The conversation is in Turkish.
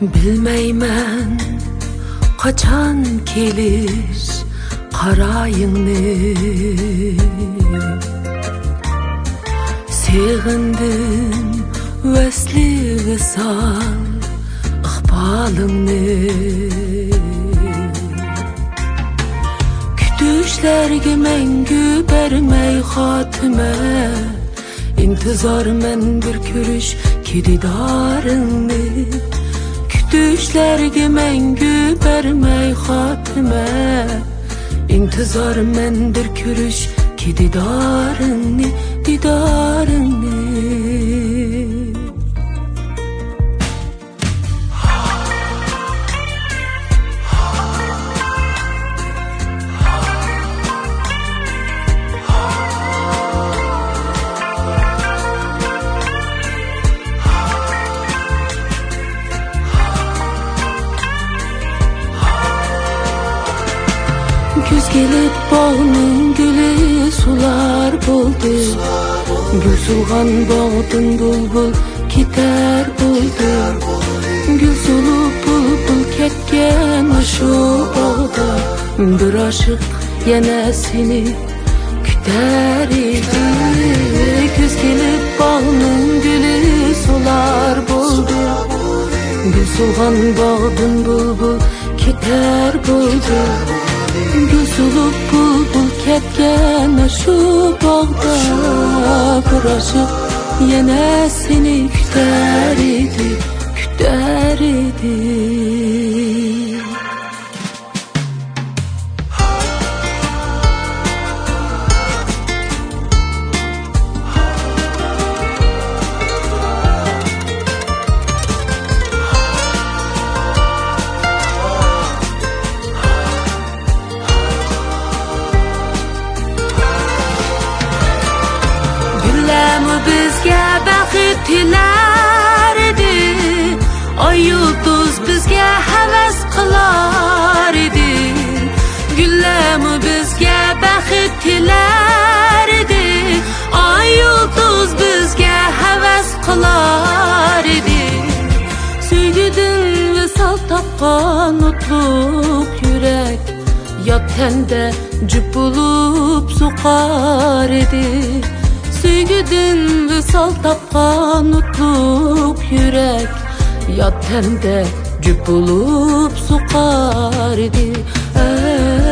Bilmeymen kaçan gelir karayını Seğindim vesli visal ıqbalını Kütüşlerge mengü bermey hatime İntizar men bir körüş kididarını Düşlerge mengü bermey hatime. İntizar mendir kürüş ki didarını didarını Güz gelip bağının gülü sular buldu. Gül sulğan bağdın bulbul gider buldu. Gül sulup bulbul ketken şu bağda Bir aşık yine seni küter idi. Güz gelip bağının gülü sular buldu. Gül sulğan bağdın bulbul gider buldu Gözülüp bulbul ketken şu bağda. Bir aşık yine seni küter idi, küter idi bizga baxit tilar edi oy yulduz bizga havas qilar edi gullamu bizga baxit tilar edi oy yulduz bizga havas qilar edi suydidim visol topqon mutluq yurak yot tanda jup bo'lib so'qar edi Süygüdün visal tapkan mutluluk yürek Yat tende cüp bulup Eh, eh.